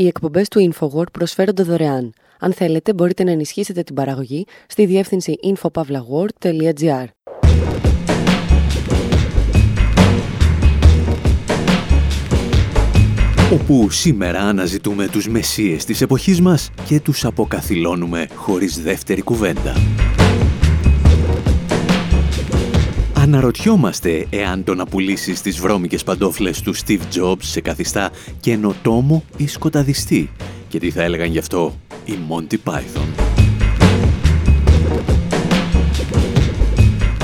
Οι εκπομπές του InfoWord προσφέρονται δωρεάν. Αν θέλετε, μπορείτε να ενισχύσετε την παραγωγή στη διεύθυνση infopavlagor.gr. όπου σήμερα αναζητούμε τους μεσίες της εποχής μας και τους αποκαθιλώνουμε χωρίς δεύτερη κουβέντα. Αναρωτιόμαστε εάν το να πουλήσεις τις βρώμικες παντόφλες του Steve Jobs σε καθιστά καινοτόμο ή σκοταδιστή και τι θα έλεγαν γι' αυτό οι Monty Python.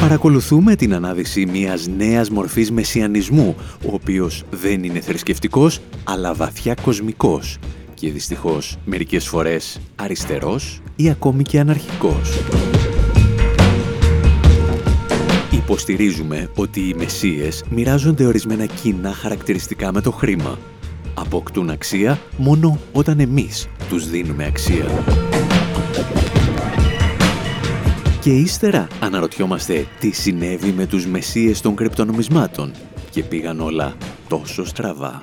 Παρακολουθούμε την ανάδυση μιας νέας μορφής μεσιανισμού, ο οποίος δεν είναι θρησκευτικός, αλλά βαθιά κοσμικός και δυστυχώς μερικές φορές αριστερός ή ακόμη και αναρχικός. Υποστηρίζουμε ότι οι μεσίες μοιράζονται ορισμένα κοινά χαρακτηριστικά με το χρήμα. Αποκτούν αξία μόνο όταν εμείς τους δίνουμε αξία. Και ύστερα αναρωτιόμαστε τι συνέβη με τους μεσίες των κρυπτονομισμάτων και πήγαν όλα τόσο στραβά.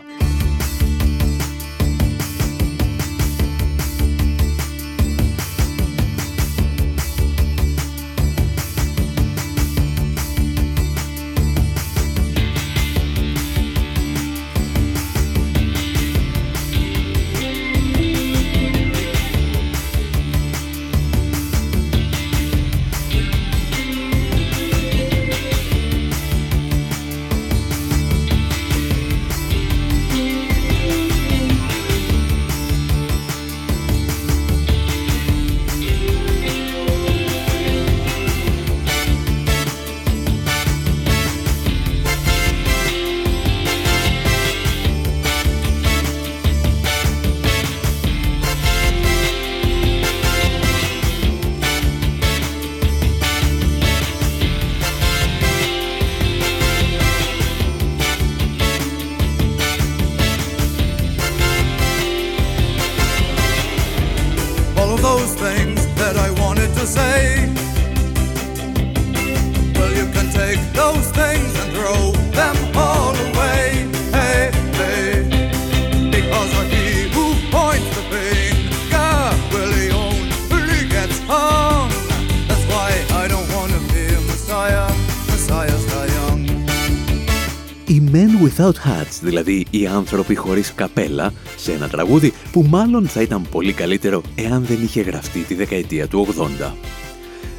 Without Hats, δηλαδή οι άνθρωποι χωρίς καπέλα, σε ένα τραγούδι που μάλλον θα ήταν πολύ καλύτερο εάν δεν είχε γραφτεί τη δεκαετία του 80.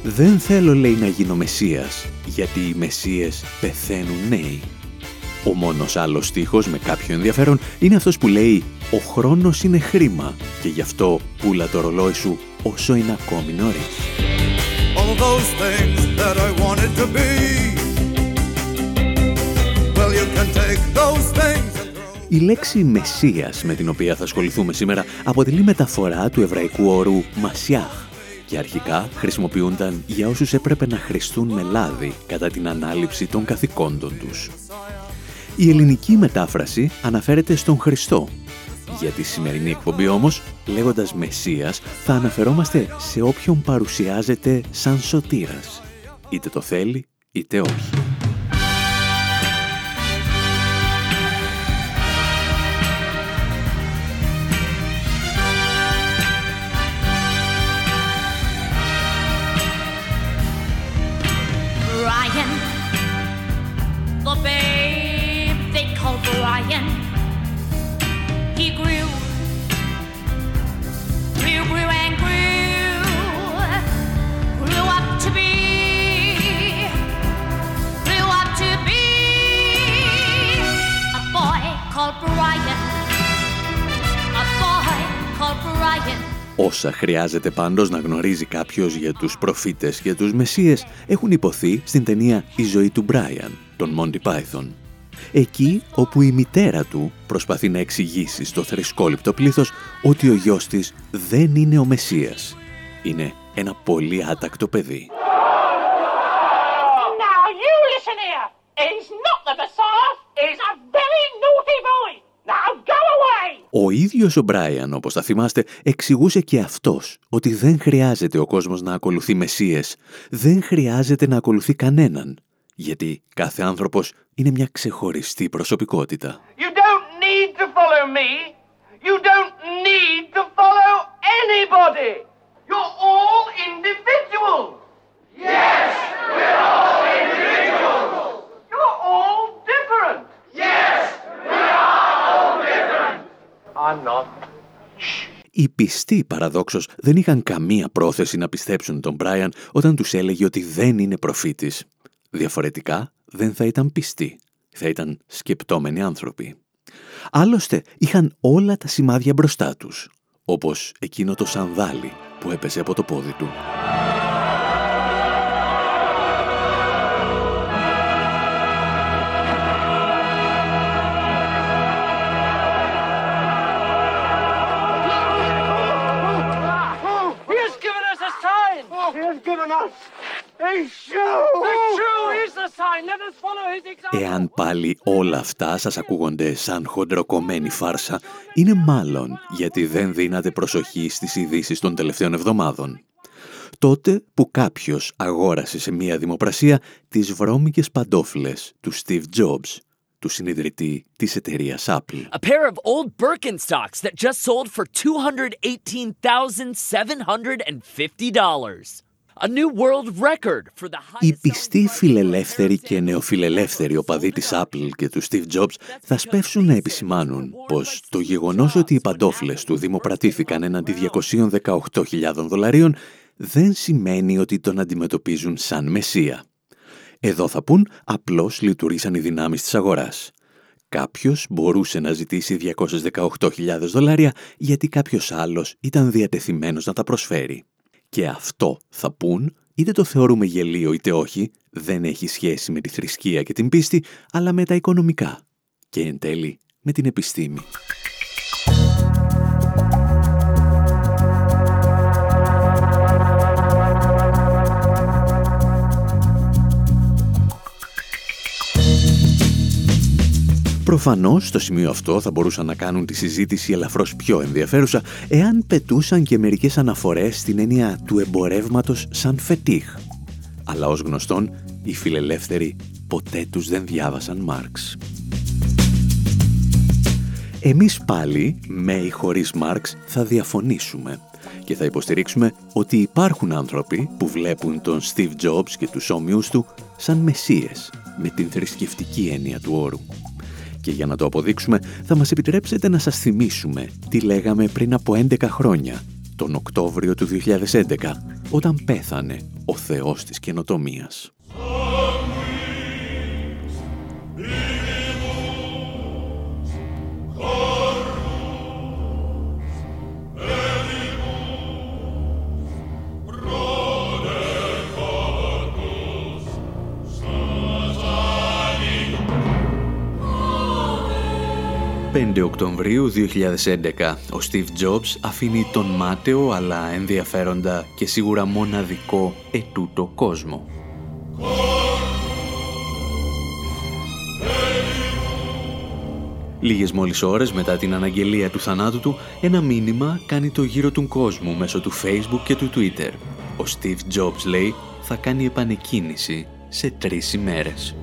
Δεν θέλω λέει να γίνω μεσίας, γιατί οι μεσίες πεθαίνουν νέοι. Ο μόνος άλλος στίχος με κάποιο ενδιαφέρον είναι αυτός που λέει «Ο χρόνος είναι χρήμα και γι' αυτό πουλα το ρολόι σου όσο είναι ακόμη νωρίς». All those things that I wanted to be. Η λέξη «μεσσίας» με την οποία θα ασχοληθούμε σήμερα αποτελεί μεταφορά του εβραϊκού όρου «μασιάχ» και αρχικά χρησιμοποιούνταν για όσους έπρεπε να χρηστούν με λάδι κατά την ανάληψη των καθηκόντων τους. Η ελληνική μετάφραση αναφέρεται στον Χριστό. Για τη σημερινή εκπομπή όμως, λέγοντας Μεσσίας, θα αναφερόμαστε σε όποιον παρουσιάζεται σαν σωτήρας. Είτε το θέλει, είτε όχι. Όσα χρειάζεται πάντως να γνωρίζει κάποιος για τους προφήτες και τους μεσίες έχουν υποθεί στην ταινία «Η ζωή του Μπράιαν» των Monty Python. Εκεί όπου η μητέρα του προσπαθεί να εξηγήσει στο θρησκόληπτο πλήθος ότι ο γιος της δεν είναι ο Μεσσίας. Είναι ένα πολύ άτακτο παιδί. Ο ίδιος ο Μπράιαν, όπως θα θυμάστε, εξηγούσε και αυτός ότι δεν χρειάζεται ο κόσμος να ακολουθεί μεσίες. Δεν χρειάζεται να ακολουθεί κανέναν. Γιατί κάθε άνθρωπος είναι μια ξεχωριστή προσωπικότητα. You don't need to follow me. You don't need to follow anybody. You're all individuals. Yes, we're all individuals. You're all different. Yes. Οι πιστοί παραδόξως δεν είχαν καμία πρόθεση να πιστέψουν τον Μπράιαν όταν τους έλεγε ότι δεν είναι προφήτης. Διαφορετικά δεν θα ήταν πιστοί. Θα ήταν σκεπτόμενοι άνθρωποι. Άλλωστε είχαν όλα τα σημάδια μπροστά τους, όπως εκείνο το σανδάλι που έπεσε από το πόδι του. Εάν πάλι όλα αυτά σας ακούγονται σαν χοντροκομμένη φάρσα, είναι μάλλον γιατί δεν δίνατε προσοχή στις ειδήσεις των τελευταίων εβδομάδων. Τότε που κάποιος αγόρασε σε μία δημοπρασία τις βρώμικες παντόφλες του Steve Jobs, του συνειδητή της εταιρείας Apple. A pair of old Birkenstocks that just sold for $218,750. Οι πιστοί φιλελεύθεροι και νεοφιλελεύθεροι οπαδοί της Apple και του Steve Jobs θα σπεύσουν να επισημάνουν πως το γεγονός ότι οι παντόφλες του δημοπρατήθηκαν έναντι 218.000 δολαρίων δεν σημαίνει ότι τον αντιμετωπίζουν σαν μεσία. Εδώ θα πούν απλώς λειτουργήσαν οι δυνάμεις της αγοράς. Κάποιος μπορούσε να ζητήσει 218.000 δολάρια γιατί κάποιος άλλος ήταν διατεθειμένος να τα προσφέρει. Και αυτό θα πούν, είτε το θεωρούμε γελίο είτε όχι, δεν έχει σχέση με τη θρησκεία και την πίστη, αλλά με τα οικονομικά και εν τέλει με την επιστήμη. Προφανώς στο σημείο αυτό θα μπορούσαν να κάνουν τη συζήτηση ελαφρώς πιο ενδιαφέρουσα εάν πετούσαν και μερικές αναφορές στην έννοια του εμπορεύματος σαν φετίχ. Αλλά ως γνωστόν, οι φιλελεύθεροι ποτέ τους δεν διάβασαν Μάρξ. Εμείς πάλι, με ή χωρίς Μάρξ, θα διαφωνήσουμε και θα υποστηρίξουμε ότι υπάρχουν άνθρωποι που βλέπουν τον Steve Jobs και τους όμοιους του σαν μεσίες με την θρησκευτική έννοια του όρου. Και για να το αποδείξουμε θα μας επιτρέψετε να σας θυμίσουμε τι λέγαμε πριν από 11 χρόνια, τον Οκτώβριο του 2011, όταν πέθανε ο Θεός της καινοτομίας. Οκτωβρίου 2011, ο Steve Jobs αφήνει τον μάταιο αλλά ενδιαφέροντα και σίγουρα μοναδικό ετούτο κόσμο. Λίγες μόλις ώρες μετά την αναγγελία του θανάτου του, ένα μήνυμα κάνει το γύρο του κόσμου μέσω του Facebook και του Twitter. Ο Steve Jobs λέει θα κάνει επανεκκίνηση σε τρεις ημέρες.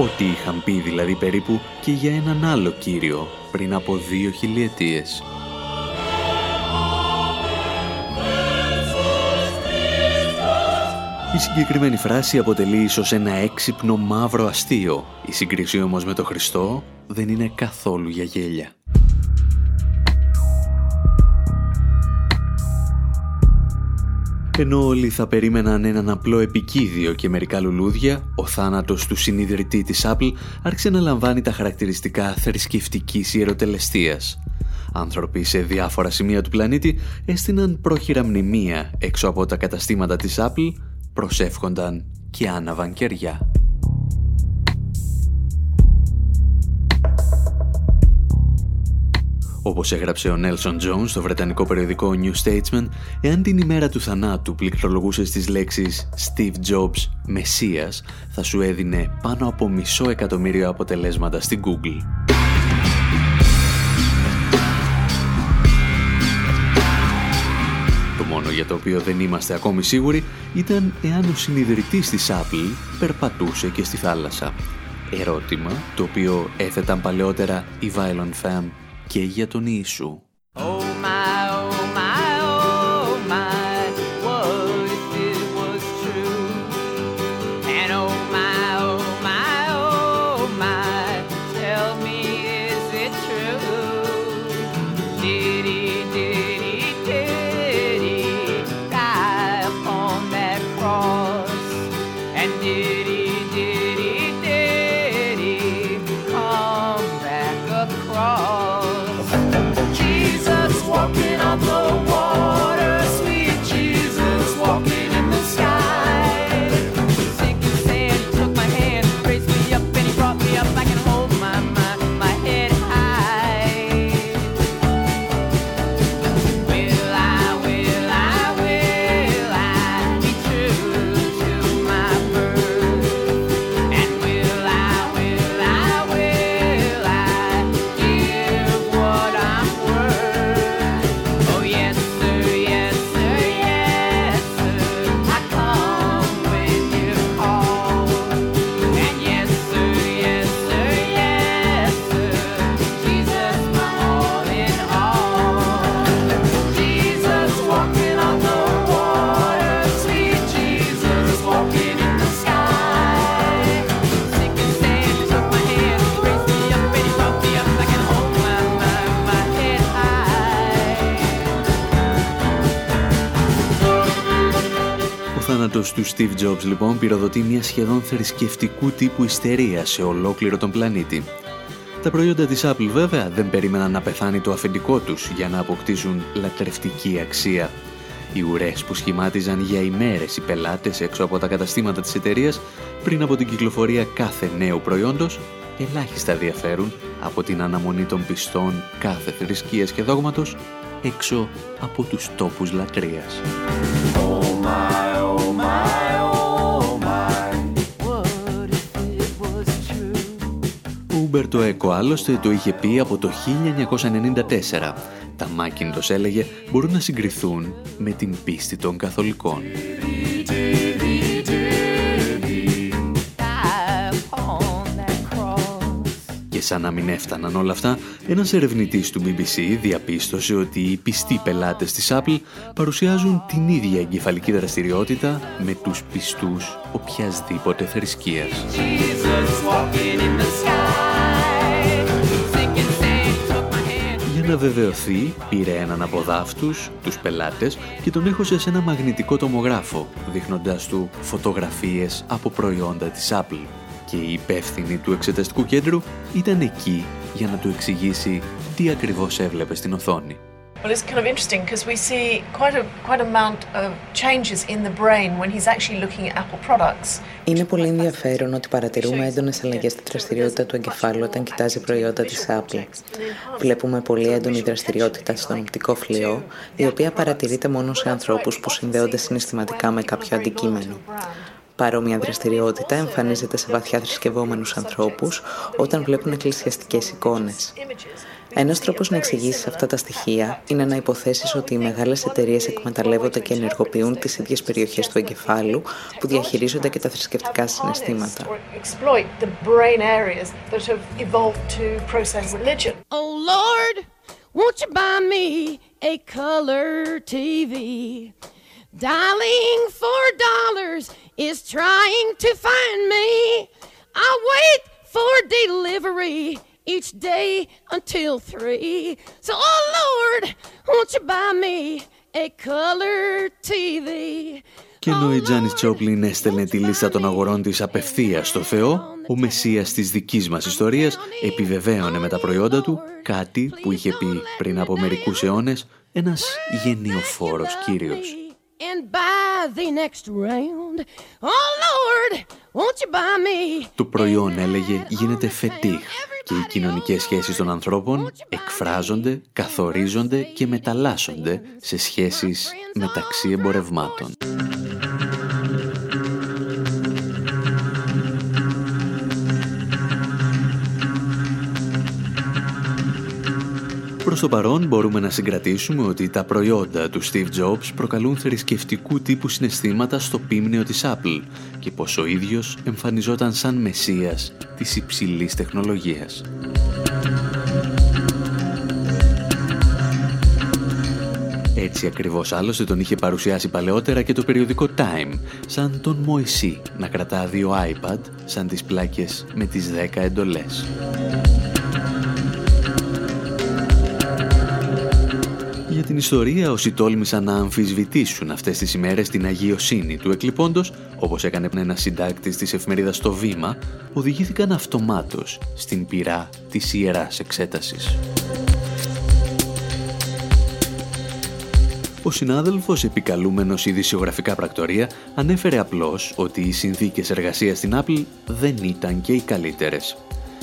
Ό,τι είχαν πει δηλαδή περίπου και για έναν άλλο κύριο πριν από δύο χιλιετίες. Η συγκεκριμένη φράση αποτελεί ίσως ένα έξυπνο μαύρο αστείο. Η σύγκριση όμως με το Χριστό δεν είναι καθόλου για γέλια. Ενώ όλοι θα περίμεναν έναν απλό επικίδιο και μερικά λουλούδια, ο θάνατος του συνειδητή της Apple άρχισε να λαμβάνει τα χαρακτηριστικά θρησκευτικής ιεροτελεστίας. Άνθρωποι σε διάφορα σημεία του πλανήτη έστειναν πρόχειρα μνημεία έξω από τα καταστήματα της Apple, προσεύχονταν και άναβαν κεριά. Όπως έγραψε ο Νέλσον Jones στο βρετανικό περιοδικό New Statesman, εάν την ημέρα του θανάτου πληκτρολογούσες τις λέξεις Steve Jobs, Μεσσίας, θα σου έδινε πάνω από μισό εκατομμύριο αποτελέσματα στην Google. Το μόνο για το οποίο δεν είμαστε ακόμη σίγουροι ήταν εάν ο συνειδητής της Apple περπατούσε και στη θάλασσα. Ερώτημα το οποίο έθεταν παλαιότερα η Violent Femme και για τον Ιησού. Θάνατος του Steve Jobs λοιπόν πυροδοτεί μια σχεδόν θρησκευτικού τύπου ιστερία σε ολόκληρο τον πλανήτη. Τα προϊόντα της Apple βέβαια δεν περίμεναν να πεθάνει το αφεντικό τους για να αποκτήσουν λατρευτική αξία. Οι ουρές που σχημάτιζαν για ημέρες οι πελάτες έξω από τα καταστήματα της εταιρείας πριν από την κυκλοφορία κάθε νέου προϊόντος ελάχιστα διαφέρουν από την αναμονή των πιστών κάθε θρησκείας και δόγματος έξω από τους τόπους λατρείας. Ο Ούμπερτο Έκο άλλωστε το είχε πει από το 1994. Τα Μάκιντος έλεγε μπορούν να συγκριθούν με την πίστη των καθολικών. Και σαν να μην έφταναν όλα αυτά, ένας ερευνητής του BBC διαπίστωσε ότι οι πιστοί πελάτες της Apple παρουσιάζουν την ίδια εγκεφαλική δραστηριότητα με τους πιστούς οποιασδήποτε θρησκείας. Για να βεβαιωθεί, πήρε έναν από δάφτους, τους πελάτες, και τον έχωσε σε ένα μαγνητικό τομογράφο, δείχνοντας του φωτογραφίες από προϊόντα της Apple και η υπεύθυνη του εξεταστικού κέντρου ήταν εκεί για να του εξηγήσει τι ακριβώς έβλεπε στην οθόνη. Well, it's kind of interesting because we see quite a quite amount of changes in the brain when he's actually looking at Apple products. Είναι πολύ ενδιαφέρον ότι παρατηρούμε έντονες αλλαγές στη δραστηριότητα του εγκεφάλου όταν κοιτάζει προϊόντα της Apple. Βλέπουμε πολύ έντονη δραστηριότητα στον οπτικό φλοιό, η οποία παρατηρείται μόνο σε ανθρώπους που συνδέονται συναισθηματικά με κάποιο αντικείμενο. Παρόμοια δραστηριότητα εμφανίζεται σε βαθιά θρησκευόμενους ανθρώπους όταν βλέπουν εκκλησιαστικές εικόνες. Ένας τρόπος να εξηγήσεις αυτά τα στοιχεία είναι να υποθέσεις ότι οι μεγάλες εταιρείες εκμεταλλεύονται και ενεργοποιούν τις ίδιες περιοχές του εγκεφάλου που διαχειρίζονται και τα θρησκευτικά συναισθήματα. Oh Lord, won't you buy me a color TV? Dialing for dollars is trying to find me. I wait for delivery each day until three. So, oh Lord, won't you buy me a color TV? Και ενώ η Τζάνις Τσόπλιν έστελνε τη λίστα των αγορών της απευθείας στο Θεό, ο Μεσσίας της δικής μας ιστορίας επιβεβαίωνε με τα προϊόντα του κάτι που είχε πει πριν από μερικούς αιώνες ένας γενιοφόρος κύριος. Το προϊόν, έλεγε, γίνεται φετίχ και οι κοινωνικές σχέσεις των ανθρώπων εκφράζονται, καθορίζονται και μεταλλάσσονται σε σχέσεις μεταξύ εμπορευμάτων. Το παρόν μπορούμε να συγκρατήσουμε ότι τα προϊόντα του Steve Jobs προκαλούν θρησκευτικού τύπου συναισθήματα στο πίμνιο της Apple και πως ο ίδιος εμφανιζόταν σαν μεσίας της υψηλής τεχνολογίας. Έτσι ακριβώς άλλωστε τον είχε παρουσιάσει παλαιότερα και το περιοδικό Time, σαν τον Μωυσή να κρατά δύο iPad σαν τις πλάκες με τις 10 εντολές. Για την ιστορία, όσοι τόλμησαν να αμφισβητήσουν αυτές τις ημέρες την αγιοσύνη του εκλειπώντος, όπως έκανε ένας συντάκτης της εφημερίδας στο Βήμα, οδηγήθηκαν αυτομάτως στην πυρά της ιεράς εξέτασης. Ο συνάδελφος επικαλούμενος ειδησιογραφικά πρακτορία ανέφερε απλώς ότι οι συνθήκες εργασίας στην Apple δεν ήταν και οι καλύτερες.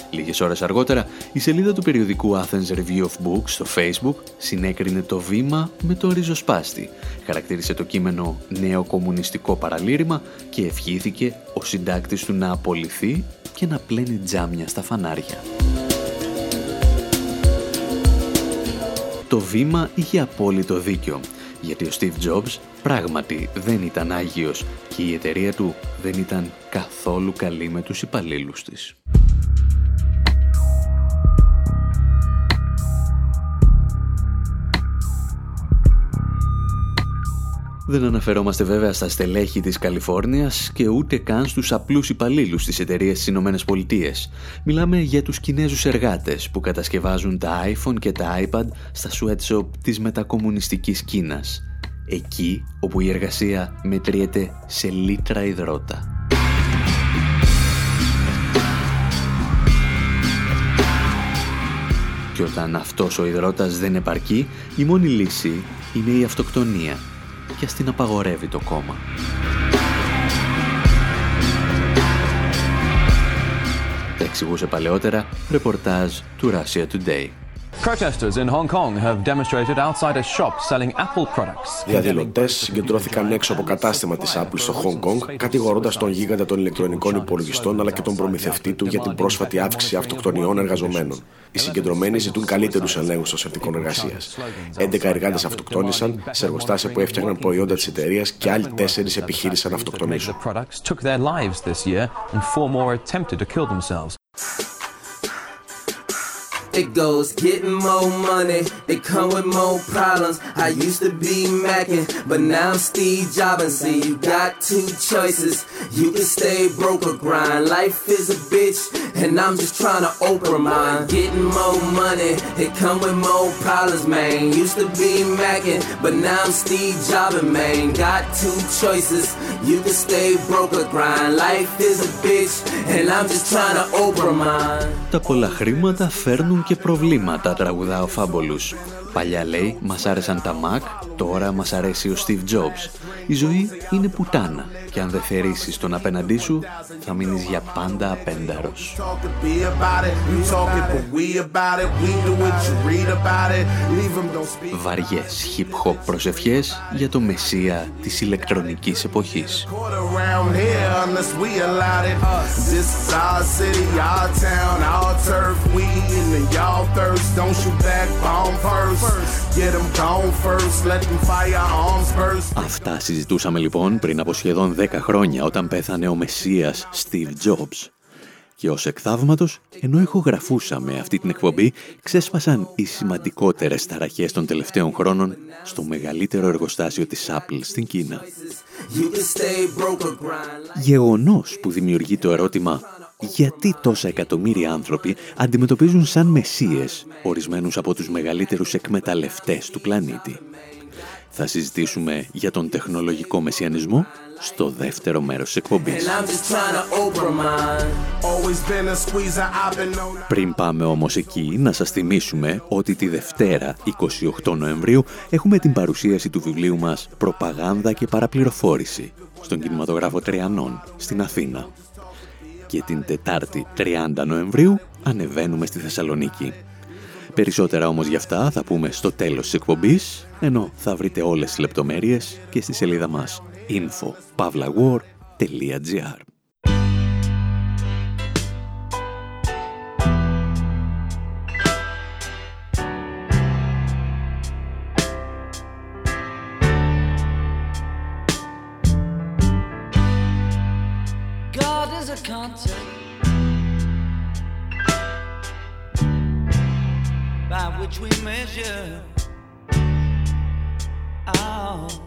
Λίγες ώρες αργότερα, η σελίδα του περιοδικού Athens Review of Books στο Facebook συνέκρινε το βήμα με το ριζοσπάστη, χαρακτήρισε το κείμενο «νέο κομμουνιστικό παραλήρημα» και ευχήθηκε ο συντάκτης του να απολυθεί και να πλένει τζάμια στα φανάρια. Το βήμα είχε απόλυτο δίκιο, γιατί ο Steve Jobs πράγματι δεν ήταν Άγιος και η εταιρεία του δεν ήταν καθόλου καλή με τους υπαλλήλους της. Δεν αναφερόμαστε βέβαια στα στελέχη της Καλιφόρνιας και ούτε καν στους απλούς υπαλλήλους της εταιρείας στις Ηνωμένες Πολιτείες. Μιλάμε για τους Κινέζους εργάτες που κατασκευάζουν τα iPhone και τα iPad στα sweatshop της μετακομμουνιστικής Κίνας. εκεί όπου η εργασία μετριέται σε λίτρα υδρότα. Και όταν αυτός ο υδρότας δεν επαρκεί, η μόνη λύση είναι η αυτοκτονία και ας την απαγορεύει το κόμμα. Τα εξηγούσε παλαιότερα ρεπορτάζ του Russia Today. Protesters in Hong Kong have demonstrated outside a shop selling Apple products. Διαδηλωτέ συγκεντρώθηκαν έξω από κατάστημα της Apple στο Hong Kong, κατηγορώντας τον γίγαντα των ηλεκτρονικών υπολογιστών αλλά και τον προμηθευτή του για την πρόσφατη αύξηση αυτοκτονιών εργαζομένων. Οι συγκεντρωμένοι ζητούν καλύτερους ελέγχους των συνθηκών εργασίας. 11 εργάτες αυτοκτόνησαν σε εργοστάσια που έφτιαχναν προϊόντα της εταιρείας και άλλοι τέσσερις επιχείρησαν να αυτοκτονήσουν. It goes getting more money, it come with more problems. I used to be macking, but now I'm Steve Jobs. See, you got two choices. You can stay broke or grind. Life is a bitch, and I'm just trying to open mine. Getting more money, it come with more problems, man. Used to be macking, but now I'm Steve Jobs, man. Got two choices. You can stay broke or grind. Life is a bitch, and I'm just trying to open mine. Τα πολλά χρήματα φέρνουν και προβλήματα, τραγουδά ο Φάμπολους. Παλιά λέει, μας άρεσαν τα Mac, τώρα μας αρέσει ο Steve Jobs. Η ζωή είναι πουτάνα και αν δεν θερήσεις τον απέναντί σου, θα μείνεις για πάντα απένταρος. Βαριές hip-hop προσευχές για το μεσία της ηλεκτρονικής εποχής. Αυτά συζητούσαμε λοιπόν πριν από σχεδόν 10 χρόνια όταν πέθανε ο Μεσσίας Steve Jobs. Και ως εκθαύματος, ενώ ηχογραφούσαμε αυτή την εκπομπή, ξέσπασαν οι σημαντικότερες ταραχές των τελευταίων χρόνων στο μεγαλύτερο εργοστάσιο της Apple στην Κίνα. Γεγονός που δημιουργεί το ερώτημα γιατί τόσα εκατομμύρια άνθρωποι αντιμετωπίζουν σαν μεσίες ορισμένους από τους μεγαλύτερους εκμεταλλευτές του πλανήτη. Θα συζητήσουμε για τον τεχνολογικό μεσιανισμό στο δεύτερο μέρος της εκπομπής. Πριν πάμε όμως εκεί, να σας θυμίσουμε ότι τη Δευτέρα, 28 Νοεμβρίου, έχουμε την παρουσίαση του βιβλίου μας «Προπαγάνδα και παραπληροφόρηση» στον κινηματογράφο Τριανών, στην Αθήνα. Και την Τετάρτη, 30 Νοεμβρίου, ανεβαίνουμε στη Θεσσαλονίκη. Περισσότερα όμως για αυτά θα πούμε στο τέλος της εκπομπής, ενώ θα βρείτε όλες τις λεπτομέρειες και στη σελίδα μας info.pavlawar.gr is a concert by which we measure our.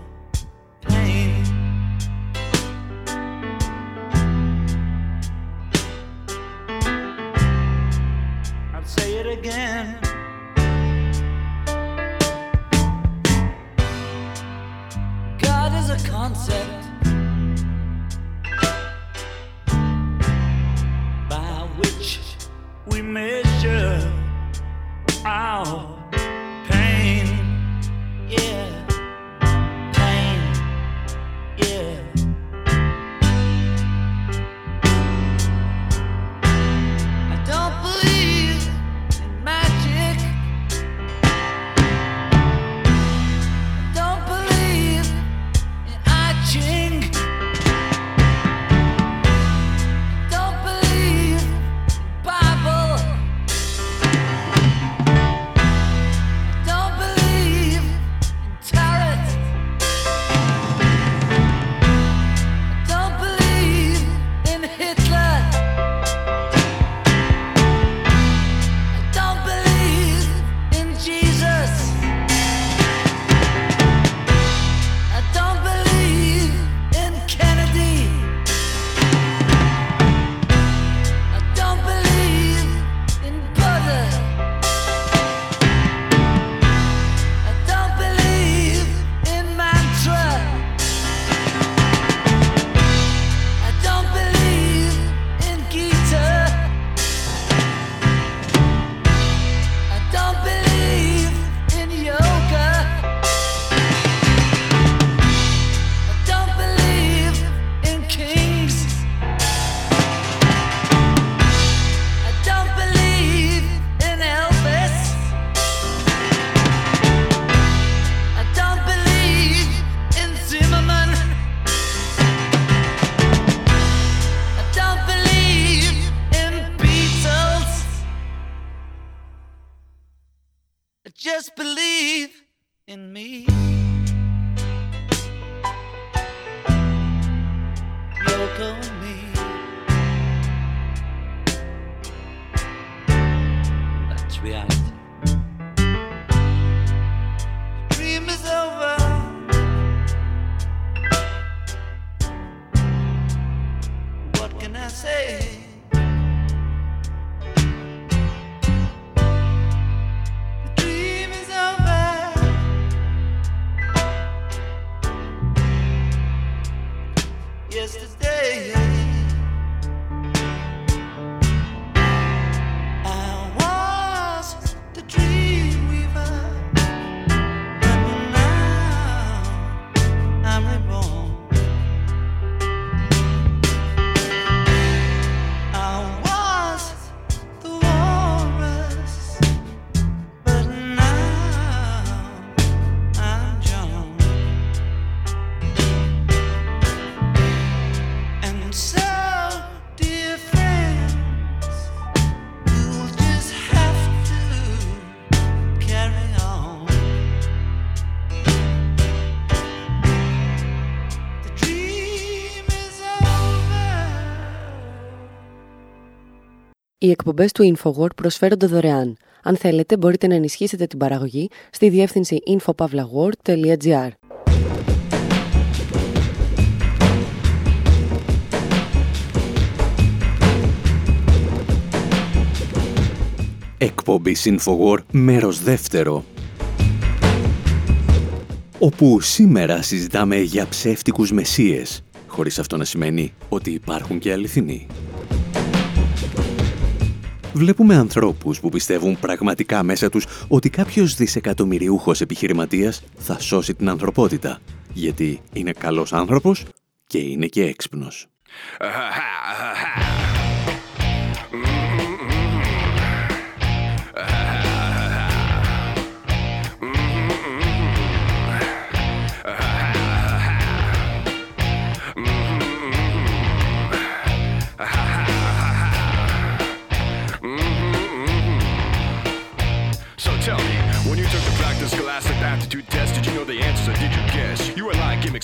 Οι εκπομπές του InfoWord προσφέρονται δωρεάν. Αν θέλετε, μπορείτε να ενισχύσετε την παραγωγή στη διεύθυνση infopavlagor.gr. Εκπομπή Infowar μέρος δεύτερο όπου σήμερα συζητάμε για ψεύτικους μεσίες, χωρίς αυτό να σημαίνει ότι υπάρχουν και αληθινοί. Βλέπουμε ανθρώπους που πιστεύουν πραγματικά μέσα τους ότι κάποιος δισεκατομμυριούχος επιχειρηματίας θα σώσει την ανθρωπότητα, γιατί είναι καλός άνθρωπος και είναι και έξυπνος.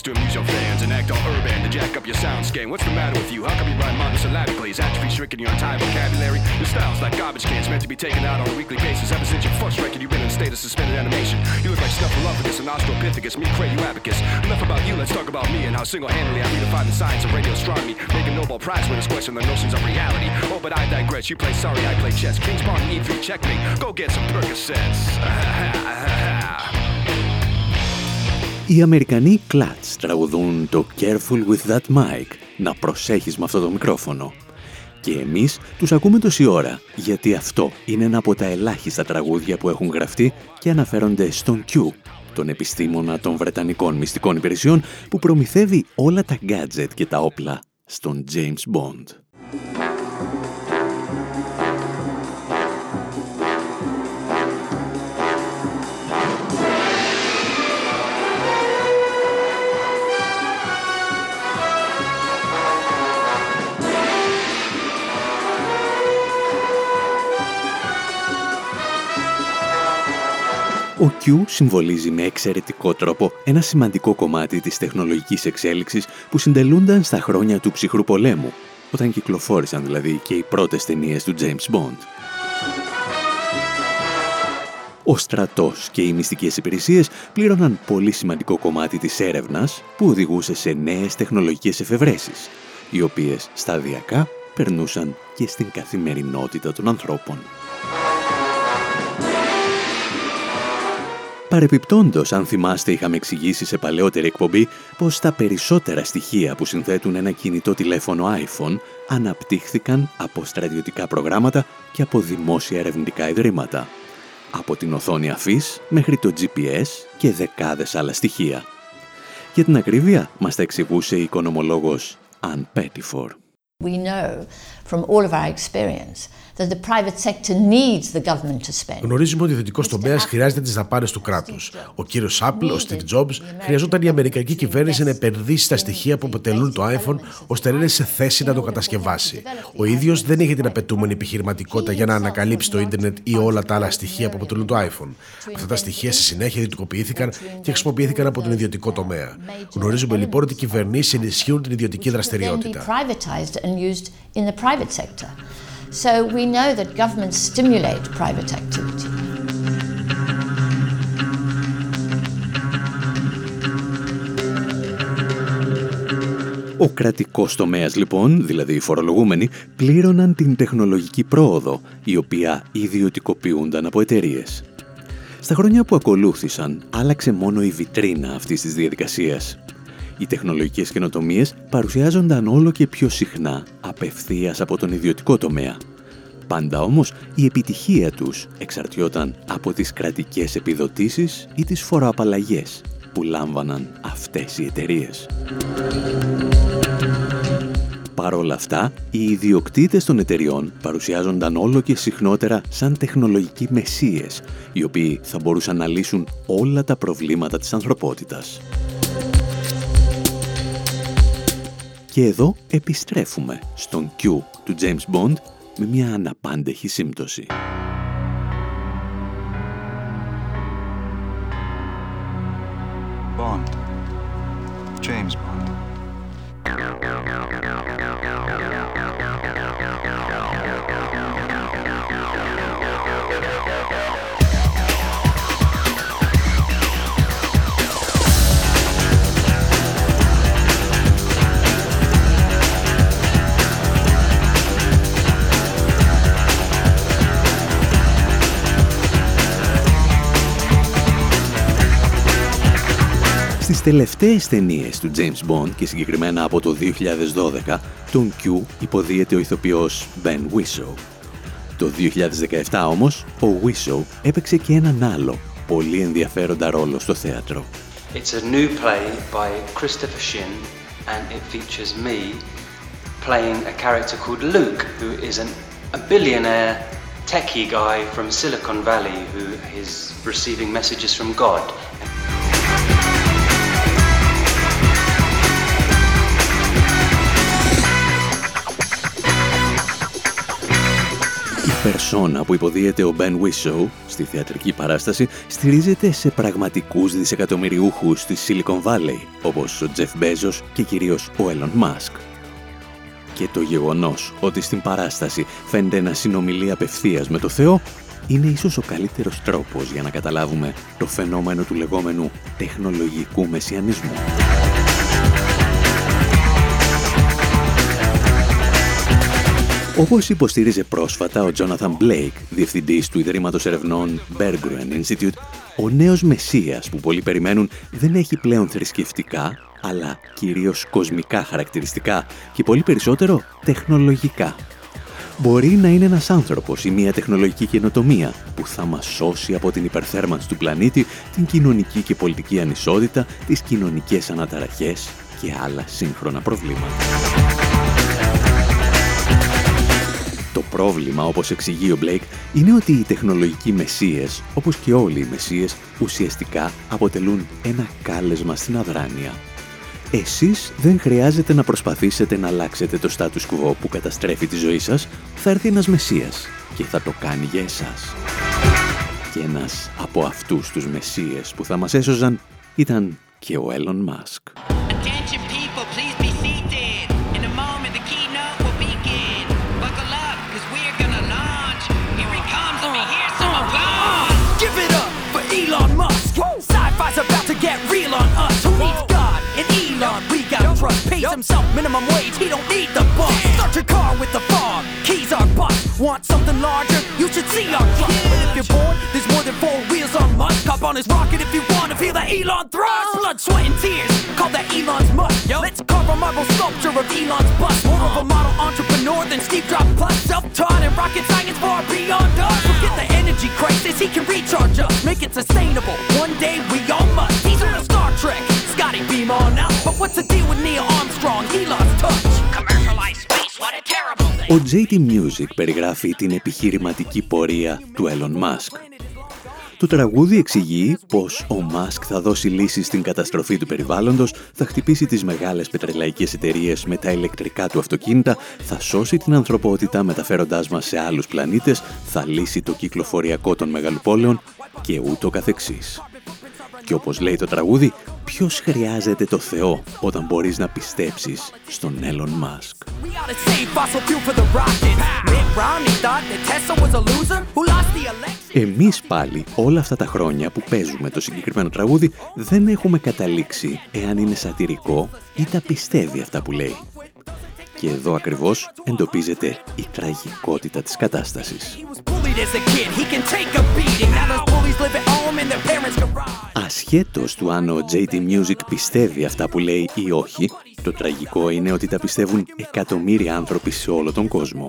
to amuse your fans and act all urban to jack up your soundscape. What's the matter with you? How come you rhyme monosyllabically? Is atrophy shrinking your entire vocabulary? Your style's like garbage cans meant to be taken out on a weekly basis. Ever since your first record, you've been in a state of suspended animation. You look like Snuffleupagus and Australopithecus, me cray you abacus. Enough about you, let's talk about me and how single-handedly I redefined the science of radio astronomy, making Nobel Prize winners question the notions of reality. Oh, but I digress. You play sorry, I play chess. King's Pawn and E3 checkmate. Go get some Percocets. Οι Αμερικανοί Clutch τραγουδούν το Careful with that mic, να προσέχεις με αυτό το μικρόφωνο. Και εμείς τους ακούμε τόση ώρα, γιατί αυτό είναι ένα από τα ελάχιστα τραγούδια που έχουν γραφτεί και αναφέρονται στον Q, τον επιστήμονα των Βρετανικών μυστικών υπηρεσιών που προμηθεύει όλα τα gadget και τα όπλα στον James Bond. Ο Q συμβολίζει με εξαιρετικό τρόπο ένα σημαντικό κομμάτι της τεχνολογικής εξέλιξης που συντελούνταν στα χρόνια του ψυχρού πολέμου, όταν κυκλοφόρησαν δηλαδή και οι πρώτες ταινίες του James Bond. Ο στρατός και οι μυστικές υπηρεσίες πλήρωναν πολύ σημαντικό κομμάτι της έρευνας που οδηγούσε σε νέες τεχνολογικές εφευρέσεις, οι οποίες σταδιακά περνούσαν και στην καθημερινότητα των ανθρώπων. Παρεπιπτόντος, αν θυμάστε, είχαμε εξηγήσει σε παλαιότερη εκπομπή πως τα περισσότερα στοιχεία που συνθέτουν ένα κινητό τηλέφωνο iPhone αναπτύχθηκαν από στρατιωτικά προγράμματα και από δημόσια ερευνητικά ιδρύματα. Από την οθόνη αφής μέχρι το GPS και δεκάδες άλλα στοιχεία. Για την ακρίβεια μας τα εξηγούσε η οικονομολόγος Ann Pettifor. We know from all of our experience that the private sector needs the government to spend. Γνωρίζουμε ότι ο ιδιωτικό τομέας χρειάζεται τις δαπάνες του κράτους. Ο κύριος Apple, ο Steve Jobs, χρειαζόταν η Αμερικανική κυβέρνηση να επενδύσει στα στοιχεία που αποτελούν το iPhone ώστε να είναι σε θέση να το κατασκευάσει. Ο ίδιος δεν είχε την απαιτούμενη επιχειρηματικότητα για να ανακαλύψει το ίντερνετ ή όλα τα άλλα στοιχεία που αποτελούν το iPhone. Αυτά τα στοιχεία στη συνέχεια ιδιωτικοποιήθηκαν και χρησιμοποιήθηκαν από τον ιδιωτικό τομέα. Γνωρίζουμε λοιπόν ότι οι κυβερνήσεις ενισχύουν την ιδιωτική Then be δραστηριότητα. Privatized and used in the private sector. So we know that governments stimulate private activity. Ο κρατικός τομέας λοιπόν, δηλαδή οι φορολογούμενοι, πλήρωναν την τεχνολογική πρόοδο, η οποία ιδιωτικοποιούνταν από εταιρείες. Στα χρόνια που ακολούθησαν, άλλαξε μόνο η βιτρίνα αυτής της διαδικασίας. Οι τεχνολογικές καινοτομίες παρουσιάζονταν όλο και πιο συχνά απευθείας από τον ιδιωτικό τομέα. Πάντα όμως η επιτυχία τους εξαρτιόταν από τις κρατικές επιδοτήσεις ή τις φοροαπαλλαγές που λάμβαναν αυτές οι εταιρείες. Παρ' όλα αυτά, οι ιδιοκτήτες των εταιριών παρουσιάζονταν όλο και συχνότερα σαν τεχνολογικοί μεσίες, οι οποίοι θα μπορούσαν να λύσουν όλα τα προβλήματα της ανθρωπότητας. Και εδώ επιστρέφουμε στον Q του James Bond με μια αναπάντεχη σύμπτωση. Bond. James Bond. Τελευταίες ταινίες του James Bond και συγκεκριμένα από το 2012, τον Q υποδίεται ο ηθοποιός Ben Whishaw. Το 2017 όμως, ο Whishaw έπαιξε και έναν άλλο, πολύ ενδιαφέροντα ρόλο στο θέατρο. It's a new play by Christopher Shin and it features me playing a character called Luke, who is an, a billionaire techie guy from Silicon Valley who is receiving messages from God. Περσόνα που υποδίεται ο Ben Whishaw στη θεατρική παράσταση στηρίζεται σε πραγματικούς δισεκατομμυριούχους της Silicon Valley, όπως ο Jeff Bezos και κυρίως ο Elon Musk. Και το γεγονός ότι στην παράσταση φαίνεται να συνομιλεί απευθείας με το Θεό είναι ίσως ο καλύτερος τρόπος για να καταλάβουμε το φαινόμενο του λεγόμενου τεχνολογικού μεσιανισμού. Όπως υποστήριζε πρόσφατα ο Jonathan Blake, διευθυντής του Ιδρύματος Ερευνών Berggruen Institute, ο νέος Μεσσίας που πολλοί περιμένουν δεν έχει πλέον θρησκευτικά, αλλά κυρίως κοσμικά χαρακτηριστικά και πολύ περισσότερο τεχνολογικά. Μπορεί να είναι ένας άνθρωπος ή μια τεχνολογική καινοτομία που θα μας σώσει από την υπερθέρμανση του πλανήτη, την κοινωνική και πολιτική ανισότητα, τις κοινωνικές αναταραχές και άλλα σύγχρονα προβλήματα. Πρόβλημα, όπως εξηγεί ο Μπλέικ, είναι ότι οι τεχνολογικοί μεσίες, όπως και όλοι οι μεσίες, ουσιαστικά αποτελούν ένα κάλεσμα στην αδράνεια. Εσείς δεν χρειάζεται να προσπαθήσετε να αλλάξετε το status quo που καταστρέφει τη ζωή σας, θα έρθει ένας μεσίας και θα το κάνει για εσάς. Και ένας από αυτούς τους μεσίες που θα μας έσωζαν ήταν και ο Elon Musk. On us. Who needs God and Elon? We got trust. Pays himself minimum wage. He don't need the bus. Start your car with the fog. Keys are bust. Want something larger? You should see our truck. But if you're bored, there's more than four wheels on Musk. Hop on his rocket if you want to feel that Elon thrust. Blood, sweat, and tears. Call that Elon's must. Let's carve a marble sculpture of Elon's bust. More of a model entrepreneur than Steve Jobs plus. Self-taught and rocket science far beyond us. Forget the energy crisis. He can recharge us. Make it sustainable. One Scotty beam on out. But what's the deal with Neil Armstrong? He lost touch. Commercialized space, what Ο JT Music περιγράφει την επιχειρηματική πορεία του Elon Musk. Το τραγούδι εξηγεί πως ο Μάσκ θα δώσει λύση στην καταστροφή του περιβάλλοντος, θα χτυπήσει τις μεγάλες πετρελαϊκές εταιρείες με τα ηλεκτρικά του αυτοκίνητα, θα σώσει την ανθρωπότητα μεταφέροντάς μας σε άλλους πλανήτες, θα λύσει το κυκλοφοριακό των μεγαλοπόλεων και ούτω καθεξής. Και όπως λέει το τραγούδι, ποιος χρειάζεται το Θεό όταν μπορείς να πιστέψεις στον Έλλον Μάσκ. Εμείς πάλι όλα αυτά τα χρόνια που παίζουμε το συγκεκριμένο τραγούδι δεν έχουμε καταλήξει εάν είναι σατυρικό ή τα πιστεύει αυτά που λέει. Και εδώ ακριβώς εντοπίζεται η τραγικότητα της κατάστασης. Ασχέτως του αν ο JT Music πιστεύει αυτά που λέει ή όχι, το τραγικό είναι ότι τα πιστεύουν εκατομμύρια άνθρωποι σε όλο τον κόσμο.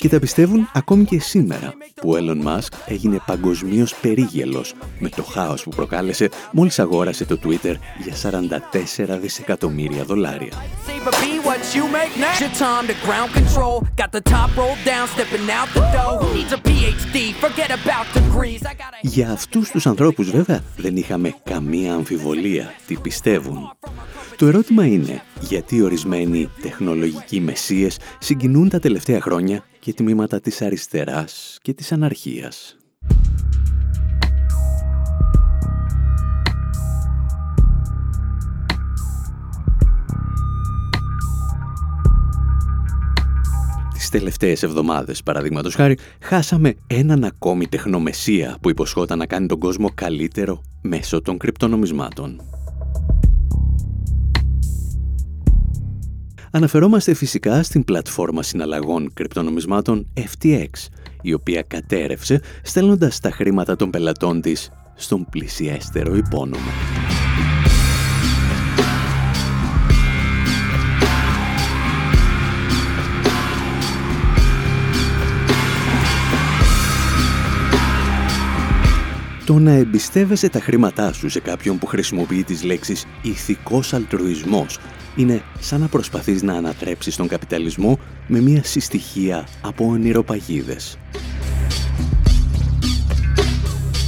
Και τα πιστεύουν ακόμη και σήμερα, που ο Elon Musk έγινε παγκοσμίως περίγελος με το χάος που προκάλεσε μόλις αγόρασε το Twitter για 44 δισεκατομμύρια δολάρια. Για αυτούς τους ανθρώπους βέβαια δεν είχαμε καμία αμφιβολία τι πιστεύουν. Το ερώτημα είναι γιατί ορισμένοι τεχνολογικοί μεσίες συγκινούν τα τελευταία χρόνια και τμήματα της αριστεράς και της αναρχίας; Τις τελευταίες εβδομάδες, παραδείγματος χάρη, χάσαμε έναν ακόμη τεχνομεσία που υποσχόταν να κάνει τον κόσμο καλύτερο μέσω των κρυπτονομισμάτων. Αναφερόμαστε φυσικά στην πλατφόρμα συναλλαγών κρυπτονομισμάτων FTX, η οποία κατέρευσε στέλνοντας τα χρήματα των πελατών της στον πλησιέστερο υπόνομο. Το να εμπιστεύεσαι τα χρήματά σου σε κάποιον που χρησιμοποιεί τις λέξεις ηθικός αλτρουισμός είναι σαν να προσπαθείς να ανατρέψεις τον καπιταλισμό με μια συστοιχία από ονειροπαγίδες.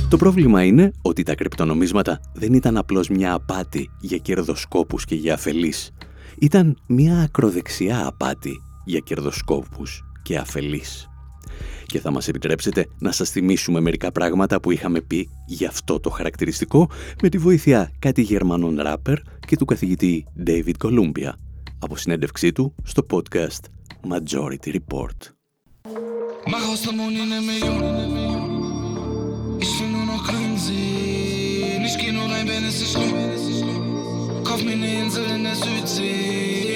Το πρόβλημα είναι ότι τα κρυπτονομίσματα δεν ήταν απλώς μια απάτη για κερδοσκόπους και για αφελείς. Ήταν μια ακροδεξιά απάτη για κερδοσκόπους και αφελείς και θα μας επιτρέψετε να σας θυμίσουμε μερικά πράγματα που είχαμε πει για αυτό το χαρακτηριστικό με τη βοήθεια κάτι Γερμανών ράπερ και του καθηγητή David Columbia από συνέντευξή του στο podcast Majority Report. Kauf mir eine Insel in der Südsee.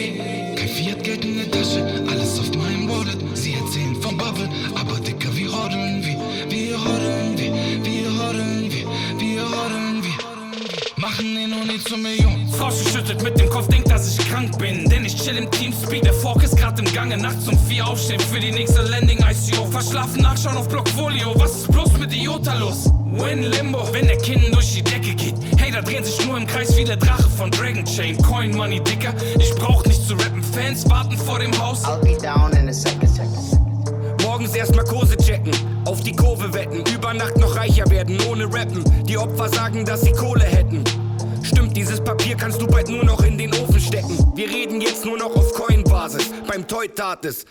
Den noch nie zur Million. Frau schüttelt mit dem Kopf, denkt, dass ich krank bin. Denn ich chill im Teamspeak, der Fork ist grad im Gange. Nachts um vier aufstehen für die nächste Landing ICO. Verschlafen nachschauen auf Blockfolio. Was ist bloß mit Iota los? Win Limbo, wenn der Kinn durch die Decke geht. Hey, da drehen sich nur im Kreis wie der Drache von Dragon Chain. Coin Money, Dicker. Ich brauch nicht zu rappen. Fans warten vor dem Haus. I'll be down in a second, second. Morgens erstmal Kurse checken, auf die Kurve wetten, über Nacht noch reicher werden, ohne Rappen. Die Opfer sagen, dass sie Kohle hätten. Stimmt, dieses Papier kannst du bald nur noch in den Ofen stecken. Wir reden jetzt nur noch auf Coin-Basis, beim Toy tat es.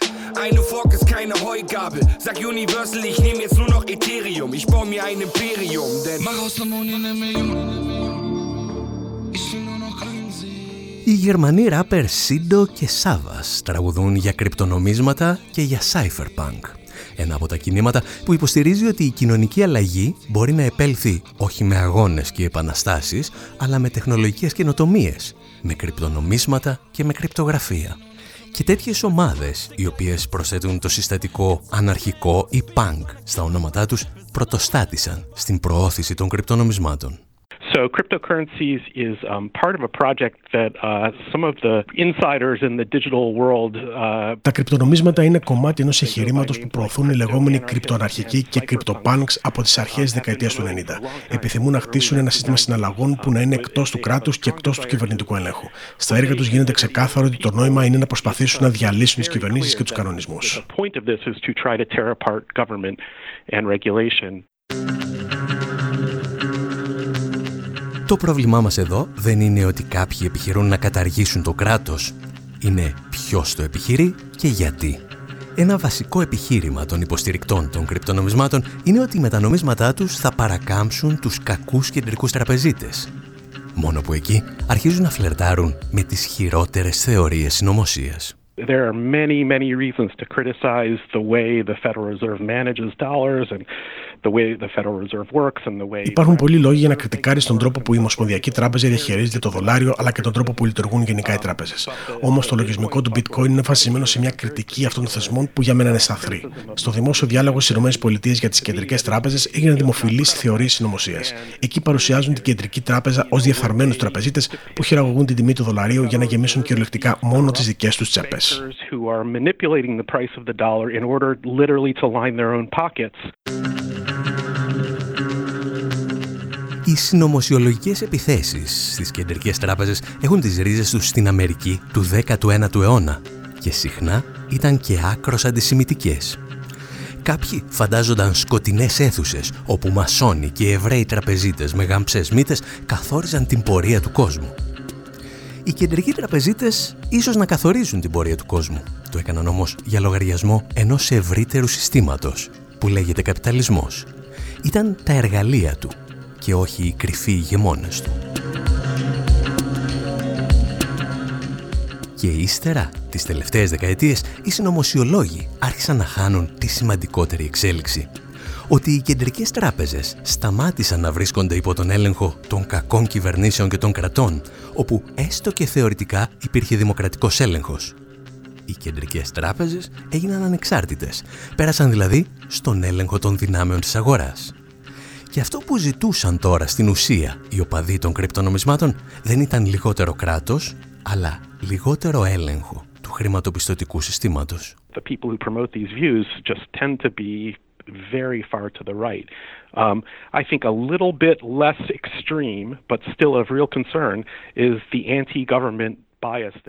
Eine Fork ist keine Heugabel. Sag Universal, ich nehme jetzt nur noch Ethereum. Ich baue mir ein Imperium, denn. Mach aus der Moni eine Million. Ich will nur noch Οι Γερμανοί ράπερ Σίντο και Σάβας τραγουδούν για κρυπτονομίσματα και για cypherpunk. Ένα από τα κινήματα που υποστηρίζει ότι η κοινωνική αλλαγή μπορεί να επέλθει όχι με αγώνες και επαναστάσεις, αλλά με τεχνολογικές καινοτομίες, με κρυπτονομίσματα και με κρυπτογραφία. Και τέτοιες ομάδες, οι οποίες προσθέτουν το συστατικό αναρχικό ή punk στα ονόματά τους, πρωτοστάτησαν στην προώθηση των κρυπτονομισμάτων. So cryptocurrencies is um, part of a project that uh, some of the insiders in the digital world. Uh, Τα κρυπτονομίσματα είναι κομμάτι ενός εγχειρήματος που προωθούν οι λεγόμενοι κρυπτοαναρχικοί και κρυπτοπάνξ από τις αρχές τη δεκαετίας του 90. Επιθυμούν να χτίσουν ένα σύστημα συναλλαγών που να είναι εκτός του κράτους και εκτός του κυβερνητικού ελέγχου. Στα έργα τους γίνεται ξεκάθαρο ότι το νόημα είναι να προσπαθήσουν να διαλύσουν τις κυβερνήσεις και τους κανονισμούς. Το πρόβλημά μας εδώ δεν είναι ότι κάποιοι επιχειρούν να καταργήσουν το κράτος. Είναι ποιος το επιχειρεί και γιατί. Ένα βασικό επιχείρημα των υποστηρικτών των κρυπτονομισμάτων είναι ότι με τα νομίσματά τους θα παρακάμψουν τους κακούς κεντρικούς τραπεζίτες. Μόνο που εκεί αρχίζουν να φλερτάρουν με τις χειρότερες θεωρίες συνωμοσίας. There are many, many reasons to criticize the way the Federal Reserve manages dollars and the way the Federal Reserve works and the way... Υπάρχουν πολλοί λόγοι για να κριτικάρεις τον τρόπο που η Ομοσπονδιακή Τράπεζα διαχειρίζεται το δολάριο αλλά και τον τρόπο που λειτουργούν γενικά οι τράπεζες. Όμως το λογισμικό του Bitcoin είναι βασισμένο σε μια κριτική αυτών των θεσμών που για μένα είναι σαθρή. Στο δημόσιο διάλογο στις ΗΠΑ για τις κεντρικές τράπεζες έγιναν δημοφιλείς θεωρίες συνωμοσίας. Εκεί παρουσιάζουν την κεντρική τράπεζα ως διεφθαρμένους τραπεζίτες που χειραγωγούν την τιμή του δολαρίου για να γεμίσουν κυριολεκτικά μόνο τις δικές τους τσέπες who are manipulating the price of the dollar in order literally to line their own pockets. Οι συνωμοσιολογικές επιθέσεις στις κεντρικές τράπεζες έχουν τις ρίζες τους στην Αμερική του 19ου αιώνα και συχνά ήταν και άκρος αντισημιτικές. Κάποιοι φαντάζονταν σκοτεινές αίθουσες όπου μασόνοι και εβραίοι τραπεζίτες με γαμψές μύτες καθόριζαν την πορεία του κόσμου. Οι κεντρικοί τραπεζίτες ίσως να καθορίζουν την πορεία του κόσμου. Το έκαναν όμως για λογαριασμό ενός ευρύτερου συστήματος που λέγεται καπιταλισμός. Ήταν τα εργαλεία του και όχι οι κρυφοί ηγεμόνες του. Και ύστερα, τις τελευταίες δεκαετίες, οι συνωμοσιολόγοι άρχισαν να χάνουν τη σημαντικότερη εξέλιξη ότι οι κεντρικές τράπεζες σταμάτησαν να βρίσκονται υπό τον έλεγχο των κακών κυβερνήσεων και των κρατών, όπου έστω και θεωρητικά υπήρχε δημοκρατικός έλεγχος. Οι κεντρικές τράπεζες έγιναν ανεξάρτητες, πέρασαν δηλαδή στον έλεγχο των δυνάμεων της αγοράς. Και αυτό που ζητούσαν τώρα στην ουσία οι οπαδοί των κρυπτονομισμάτων δεν ήταν λιγότερο κράτος, αλλά λιγότερο έλεγχο του χρηματοπιστωτικού συστήματος. The people who promote these views just tend to be very far to the right. Um, I think a little bit less extreme, but still of real concern, is the anti-government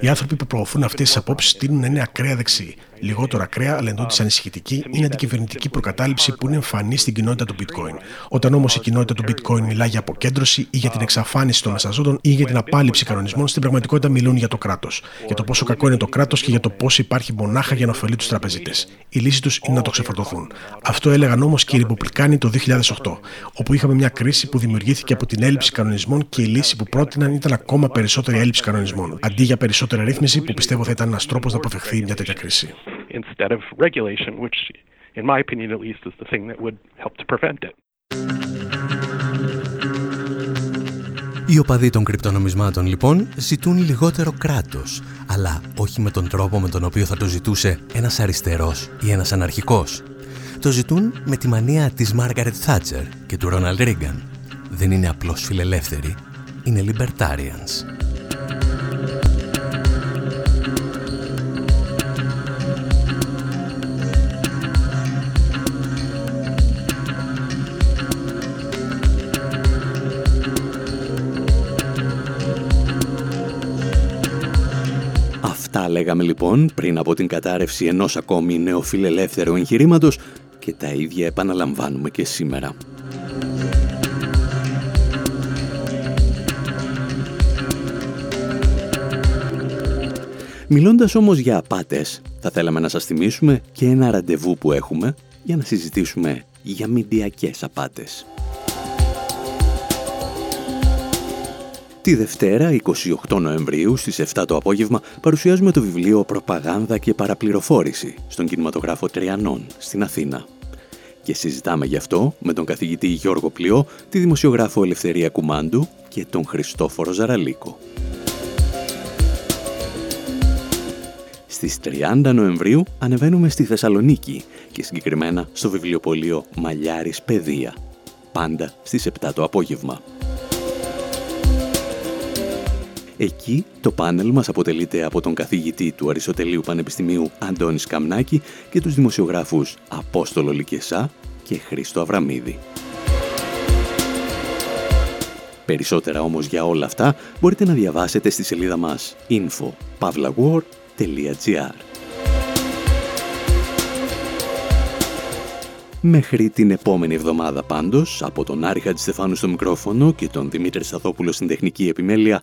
Οι άνθρωποι που προωθούν αυτές τις απόψεις τείνουν να είναι ακραία δεξιοί. Λιγότερο ακραία, αλλά εντούτοι ανησυχητική, είναι η αντικυβερνητική προκατάληψη που είναι εμφανής στην κοινότητα του Bitcoin. Όταν όμως η κοινότητα του Bitcoin μιλά για αποκέντρωση ή για την εξαφάνιση των μεσαζόντων ή για την απάλληψη κανονισμών, στην πραγματικότητα μιλούν για το κράτος. Για το πόσο κακό είναι το κράτος και για το πώς υπάρχει μονάχα για να ωφελεί τους τραπεζίτες. Η λύση τους είναι να το ξεφορτωθούν. Αυτό έλεγαν όμως και οι Ρεπουμπλικάνοι το 2008, όπου είχαμε μια κρίση που δημιουργήθηκε από την έλλειψη κανονισμών και η λύση που πρότειναν ήταν ακόμα περισσότερη έλλειψη κανονισμών. Αντί για περισσότερη ρύθμιση που πιστεύω θα ήταν ένας τρόπος να αποφευχθεί μια τέτοια κρίση. Instead of regulation, which, in my opinion at least, is the thing that would help to prevent it. Οι οπαδοί των κρυπτονομισμάτων λοιπόν ζητούν λιγότερο κράτος, αλλά όχι με τον τρόπο με τον οποίο θα το ζητούσε ένας αριστερός ή ένας αναρχικός. Το ζητούν με τη μανία της Μάργαρετ Θάτσερ και του Ρόναλντ Ρίγκαν. Δεν είναι απλώς φιλελεύθεροι, είναι libertarians. Λέγαμε λοιπόν πριν από την κατάρρευση ενός ακόμη νεοφιλελεύθερου εγχειρήματος και τα ίδια επαναλαμβάνουμε και σήμερα. Μιλώντας όμως για απάτες, θα θέλαμε να σας θυμίσουμε και ένα ραντεβού που έχουμε για να συζητήσουμε για μηντιακές απάτες. Τη Δευτέρα, 28 Νοεμβρίου, στις 7 το απόγευμα, παρουσιάζουμε το βιβλίο «Προπαγάνδα και παραπληροφόρηση» στον κινηματογράφο Τριανών, στην Αθήνα. Και συζητάμε γι' αυτό με τον καθηγητή Γιώργο Πλειό, τη δημοσιογράφο Ελευθερία Κουμάντου και τον Χριστόφορο Ζαραλίκο. Στις 30 Νοεμβρίου ανεβαίνουμε στη Θεσσαλονίκη και συγκεκριμένα στο βιβλιοπωλείο Μαλιάρης Παιδεία. Πάντα στις 7 το απόγευμα. Εκεί το πάνελ μας αποτελείται από τον καθηγητή του Αριστοτελείου Πανεπιστημίου Αντώνης Καμνάκη και τους δημοσιογράφους Απόστολο Λικεσά και Χρήστο Αβραμίδη. Περισσότερα όμως για όλα αυτά μπορείτε να διαβάσετε στη σελίδα μας info.pavlawar.gr Μέχρι την επόμενη εβδομάδα πάντως, από τον Άρη Στεφάνου στο μικρόφωνο και τον Δημήτρη Σταθόπουλο στην τεχνική επιμέλεια,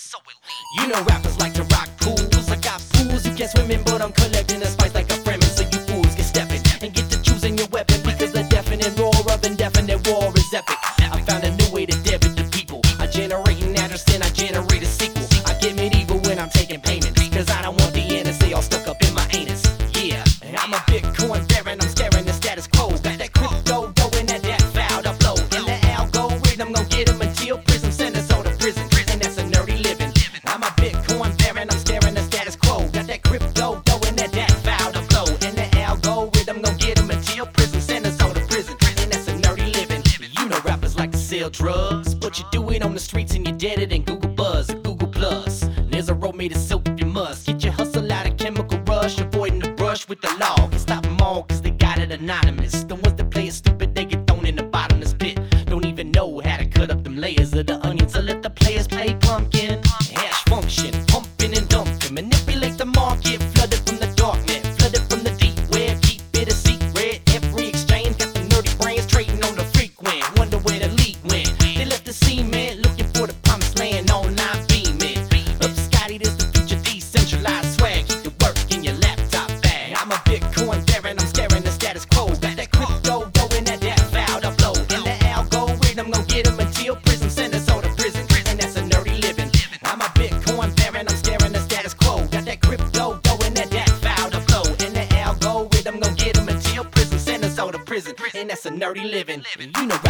so elite. You know rappers like to rock pools. I got fools who can't swim in, but I'm collecting the spice like a Fremen. So you fools get stepping and get to choosing your weapon because the deafening roar of indefinite war. nerdy living. You know.